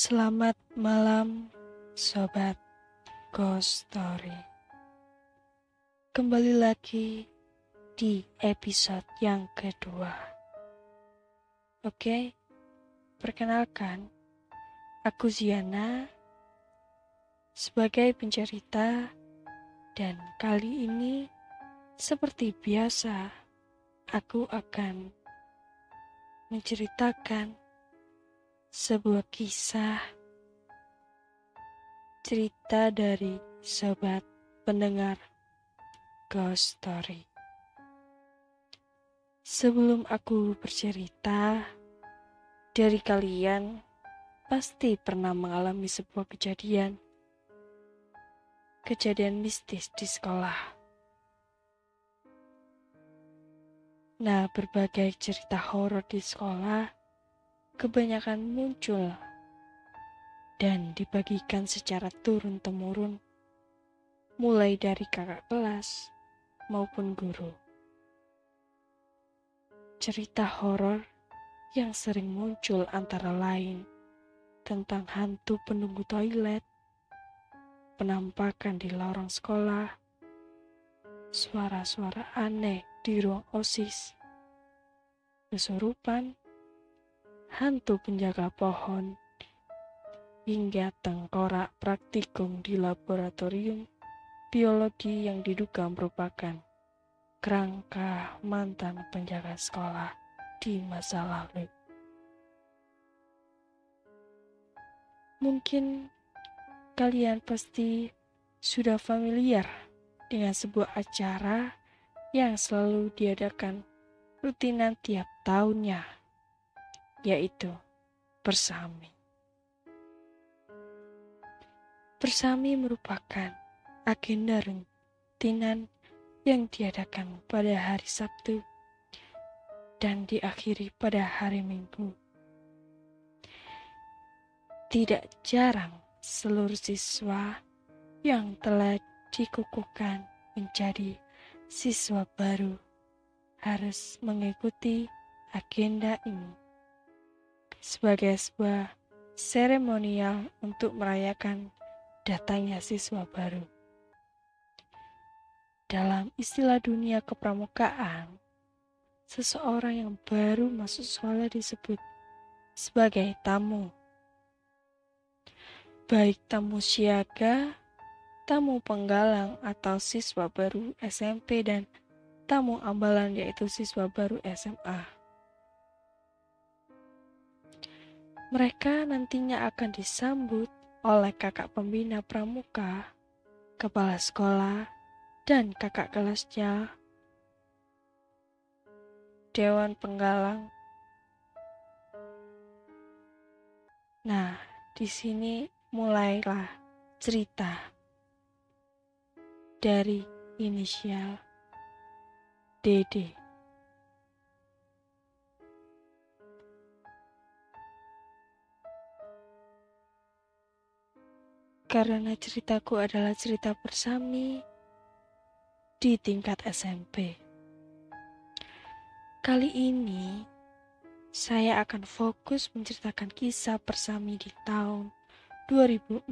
Selamat malam, sobat Ghost Story. Kembali lagi di episode yang kedua. Oke, perkenalkan, aku Ziana sebagai pencerita, dan kali ini seperti biasa, aku akan menceritakan sebuah kisah cerita dari sobat pendengar Ghost Story. Sebelum aku bercerita, dari kalian pasti pernah mengalami sebuah kejadian. Kejadian mistis di sekolah. Nah, berbagai cerita horor di sekolah kebanyakan muncul dan dibagikan secara turun-temurun, mulai dari kakak kelas maupun guru. Cerita horor yang sering muncul antara lain tentang hantu penunggu toilet, penampakan di lorong sekolah, suara-suara aneh di ruang OSIS, kesurupan, hantu penjaga pohon, hingga tengkorak praktikum di laboratorium biologi yang diduga merupakan kerangka mantan penjaga sekolah di masa lalu. Mungkin kalian pasti sudah familiar dengan sebuah acara yang selalu diadakan rutinan tiap tahunnya yaitu bersami. Bersami merupakan agenda rutinan yang diadakan pada hari Sabtu dan diakhiri pada hari Minggu. Tidak jarang seluruh siswa yang telah dikukuhkan menjadi siswa baru harus mengikuti agenda ini sebagai sebuah seremonial untuk merayakan datangnya siswa baru. Dalam istilah dunia kepramukaan, seseorang yang baru masuk sekolah disebut sebagai tamu. Baik tamu siaga, tamu penggalang atau siswa baru SMP dan tamu ambalan yaitu siswa baru SMA. Mereka nantinya akan disambut oleh kakak pembina pramuka, kepala sekolah, dan kakak kelasnya. Dewan Penggalang. Nah, di sini mulailah cerita dari inisial DD. Karena ceritaku adalah cerita bersami di tingkat SMP. Kali ini, saya akan fokus menceritakan kisah bersami di tahun 2014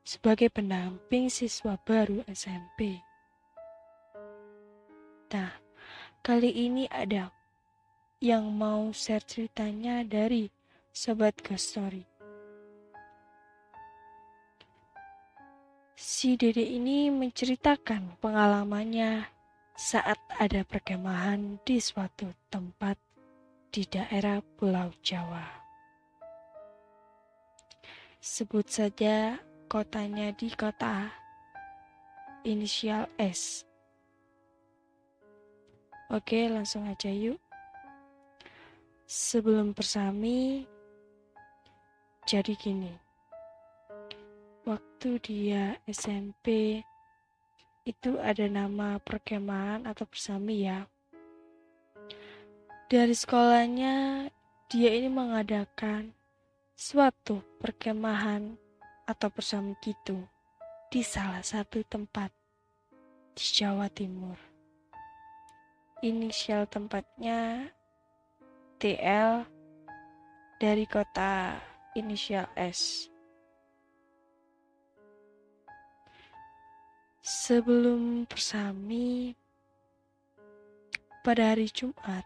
sebagai pendamping siswa baru SMP. Nah, kali ini ada yang mau share ceritanya dari Sobat Ghost Story. Si dede ini menceritakan pengalamannya saat ada perkemahan di suatu tempat di daerah Pulau Jawa. Sebut saja kotanya di kota inisial S. Oke, langsung aja yuk. Sebelum bersami, jadi gini waktu dia SMP itu ada nama perkemahan atau bersami ya. Dari sekolahnya dia ini mengadakan suatu perkemahan atau bersami gitu di salah satu tempat di Jawa Timur. Inisial tempatnya TL dari kota inisial S. Sebelum persami, pada hari Jumat,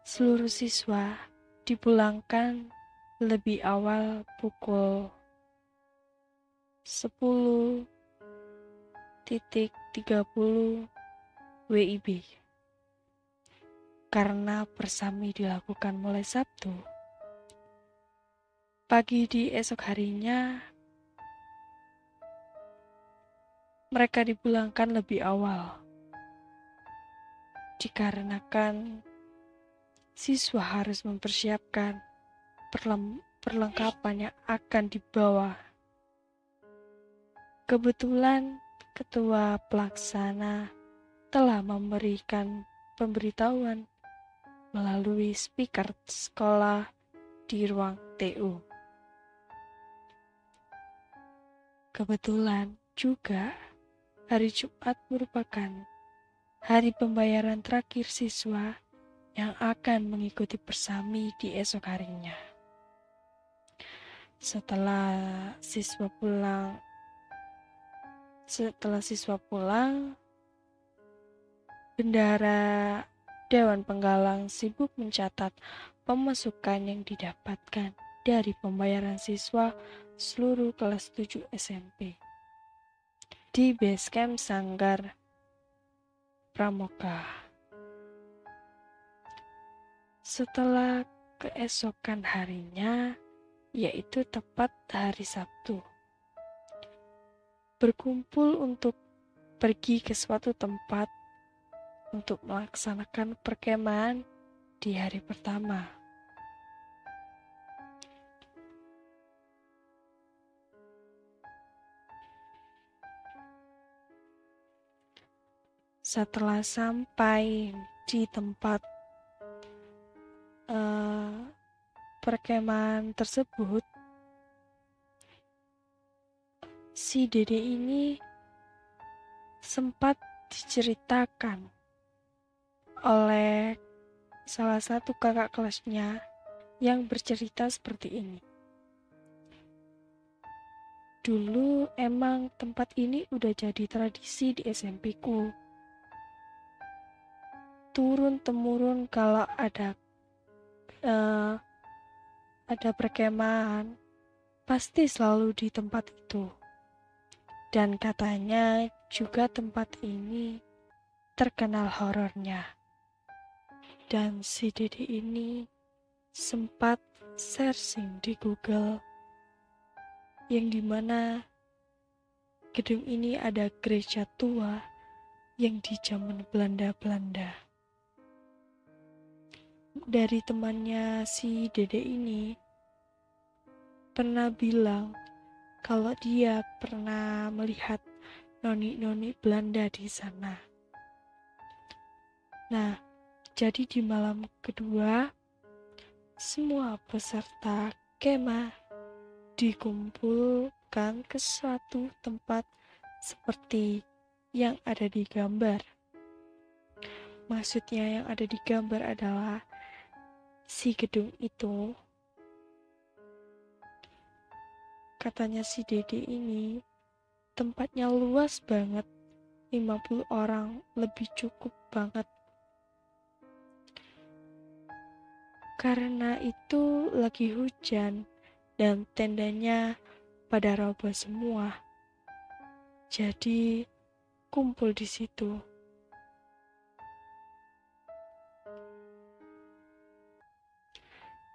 seluruh siswa dipulangkan lebih awal pukul 10.30 WIB. Karena persami dilakukan mulai Sabtu, pagi di esok harinya mereka dipulangkan lebih awal. Dikarenakan siswa harus mempersiapkan perlengkapan yang akan dibawa. Kebetulan ketua pelaksana telah memberikan pemberitahuan melalui speaker sekolah di ruang TU. Kebetulan juga hari Jumat merupakan hari pembayaran terakhir siswa yang akan mengikuti persami di esok harinya. Setelah siswa pulang, setelah siswa pulang, bendara Dewan Penggalang sibuk mencatat pemasukan yang didapatkan dari pembayaran siswa seluruh kelas 7 SMP di basecamp Sanggar Pramoka. Setelah keesokan harinya, yaitu tepat hari Sabtu, berkumpul untuk pergi ke suatu tempat untuk melaksanakan perkemahan di hari pertama. Setelah sampai di tempat uh, perkemahan tersebut, si dede ini sempat diceritakan oleh salah satu kakak kelasnya yang bercerita seperti ini. Dulu emang tempat ini udah jadi tradisi di SMP ku turun temurun kalau ada uh, ada perkemahan pasti selalu di tempat itu. Dan katanya juga tempat ini terkenal horornya. Dan si Dede ini sempat searching di Google yang di mana gedung ini ada gereja tua yang di zaman Belanda-Belanda dari temannya si Dede ini pernah bilang kalau dia pernah melihat noni-noni Belanda di sana. Nah, jadi di malam kedua, semua peserta kemah dikumpulkan ke suatu tempat seperti yang ada di gambar. Maksudnya yang ada di gambar adalah si gedung itu. Katanya si Dede ini tempatnya luas banget. 50 orang lebih cukup banget. Karena itu lagi hujan dan tendanya pada roboh semua. Jadi kumpul di situ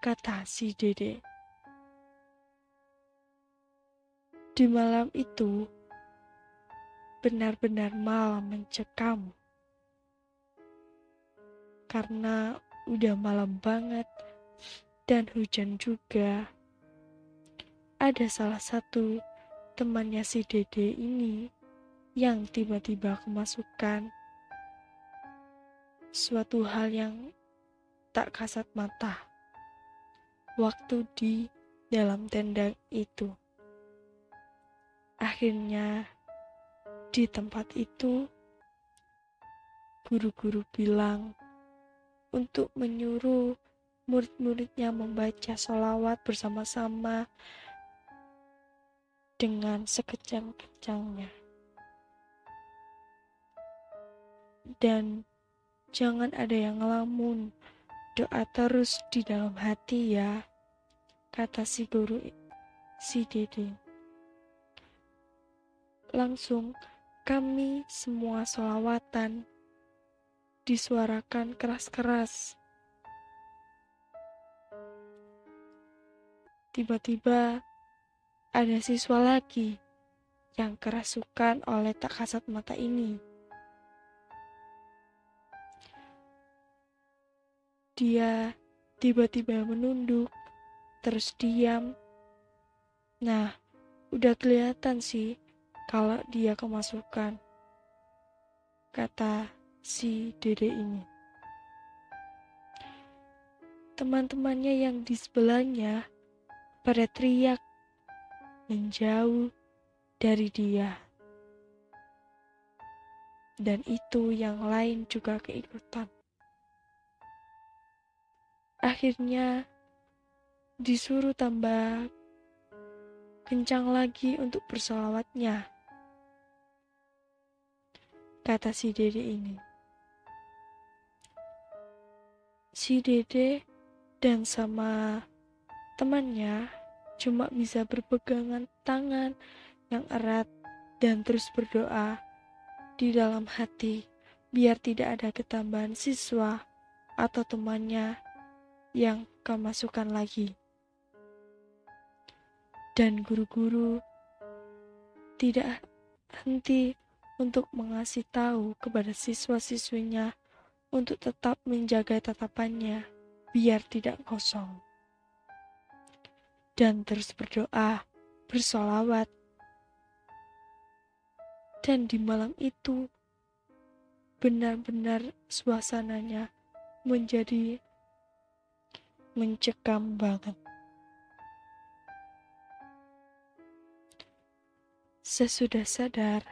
kata si Dede. Di malam itu, benar-benar malam mencekam. Karena udah malam banget dan hujan juga. Ada salah satu temannya si Dede ini yang tiba-tiba kemasukan suatu hal yang tak kasat mata waktu di dalam tenda itu. Akhirnya, di tempat itu, guru-guru bilang untuk menyuruh murid-muridnya membaca sholawat bersama-sama dengan sekejang-kejangnya. Dan jangan ada yang ngelamun, doa terus di dalam hati ya, kata si guru si Dede. Langsung kami semua solawatan disuarakan keras-keras. Tiba-tiba ada siswa lagi yang kerasukan oleh tak kasat mata ini. Dia tiba-tiba menunduk, terus diam. Nah, udah kelihatan sih kalau dia kemasukan, kata si dede ini. Teman-temannya yang di sebelahnya pada teriak menjauh dari dia. Dan itu yang lain juga keikutan. Akhirnya disuruh tambah kencang lagi untuk bersolawatnya kata si dede ini. Si dede dan sama temannya cuma bisa berpegangan tangan yang erat dan terus berdoa di dalam hati biar tidak ada ketambahan siswa atau temannya yang kemasukan lagi. Dan guru-guru tidak henti untuk mengasih tahu kepada siswa-siswinya untuk tetap menjaga tatapannya biar tidak kosong. Dan terus berdoa, bersolawat. Dan di malam itu, benar-benar suasananya menjadi mencekam banget. Sesudah sadar,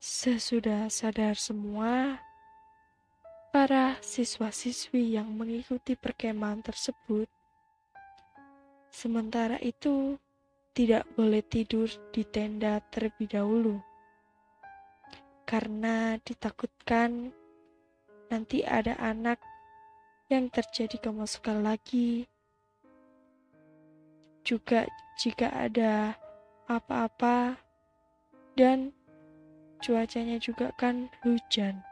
Sesudah sadar semua, para siswa-siswi yang mengikuti perkemahan tersebut, sementara itu tidak boleh tidur di tenda terlebih dahulu, karena ditakutkan nanti ada anak yang terjadi kemasukan lagi. Juga jika ada apa-apa dan cuacanya juga kan hujan.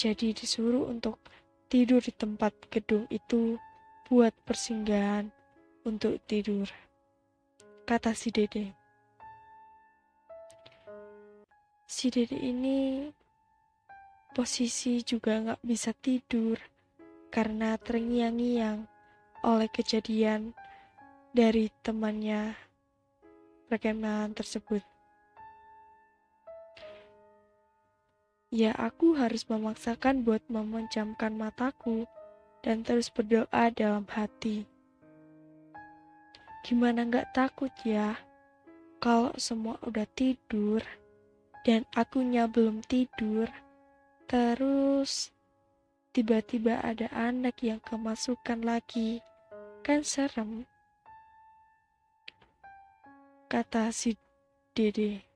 Jadi disuruh untuk tidur di tempat gedung itu buat persinggahan untuk tidur. Kata si dede. Si dede ini posisi juga nggak bisa tidur karena terngiang-ngiang oleh kejadian dari temannya perkemahan tersebut. Ya aku harus memaksakan buat memejamkan mataku dan terus berdoa dalam hati. Gimana gak takut ya kalau semua udah tidur dan akunya belum tidur, terus tiba-tiba ada anak yang kemasukan lagi, kan serem? Kata si Dede.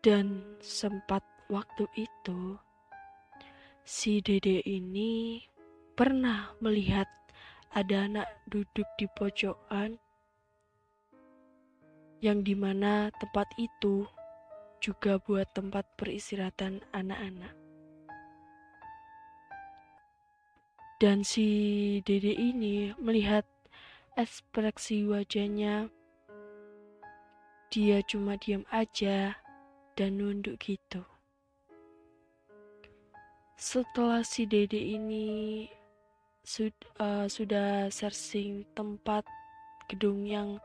Dan sempat Waktu itu, si dede ini pernah melihat ada anak duduk di pojokan yang di mana tempat itu juga buat tempat peristirahatan anak-anak. Dan si dede ini melihat ekspresi wajahnya, dia cuma diam aja dan nunduk gitu. Setelah si Dede ini sud, uh, sudah searching tempat gedung yang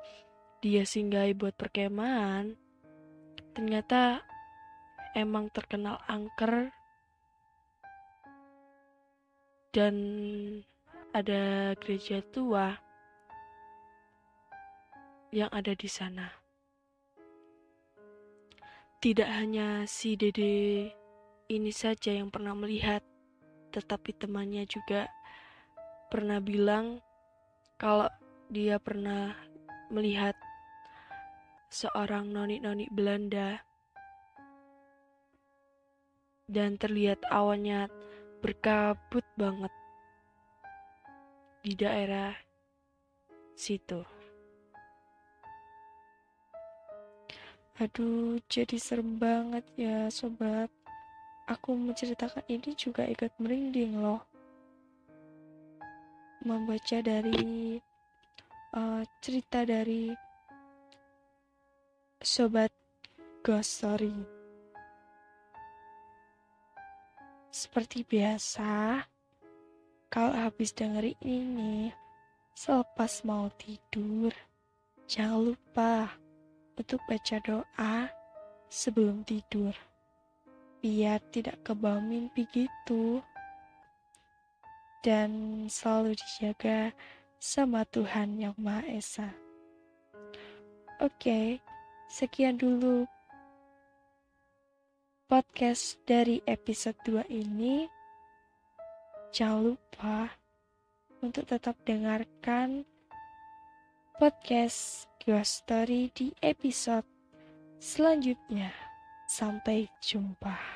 dia singgahi buat perkemahan, ternyata emang terkenal angker dan ada gereja tua yang ada di sana. Tidak hanya si Dede ini saja yang pernah melihat, tetapi temannya juga pernah bilang kalau dia pernah melihat seorang noni-noni Belanda dan terlihat awannya berkabut banget di daerah situ. Aduh, jadi serem banget ya sobat. Aku menceritakan ini juga ikut merinding loh. Membaca dari uh, cerita dari sobat Ghost Seperti biasa, kalau habis dengerin ini, selepas mau tidur, jangan lupa untuk baca doa sebelum tidur, biar tidak kebawa mimpi gitu, dan selalu dijaga sama Tuhan Yang Maha Esa. Oke, sekian dulu podcast dari episode 2 ini. Jangan lupa untuk tetap dengarkan podcast Ghost Story di episode selanjutnya. Sampai jumpa.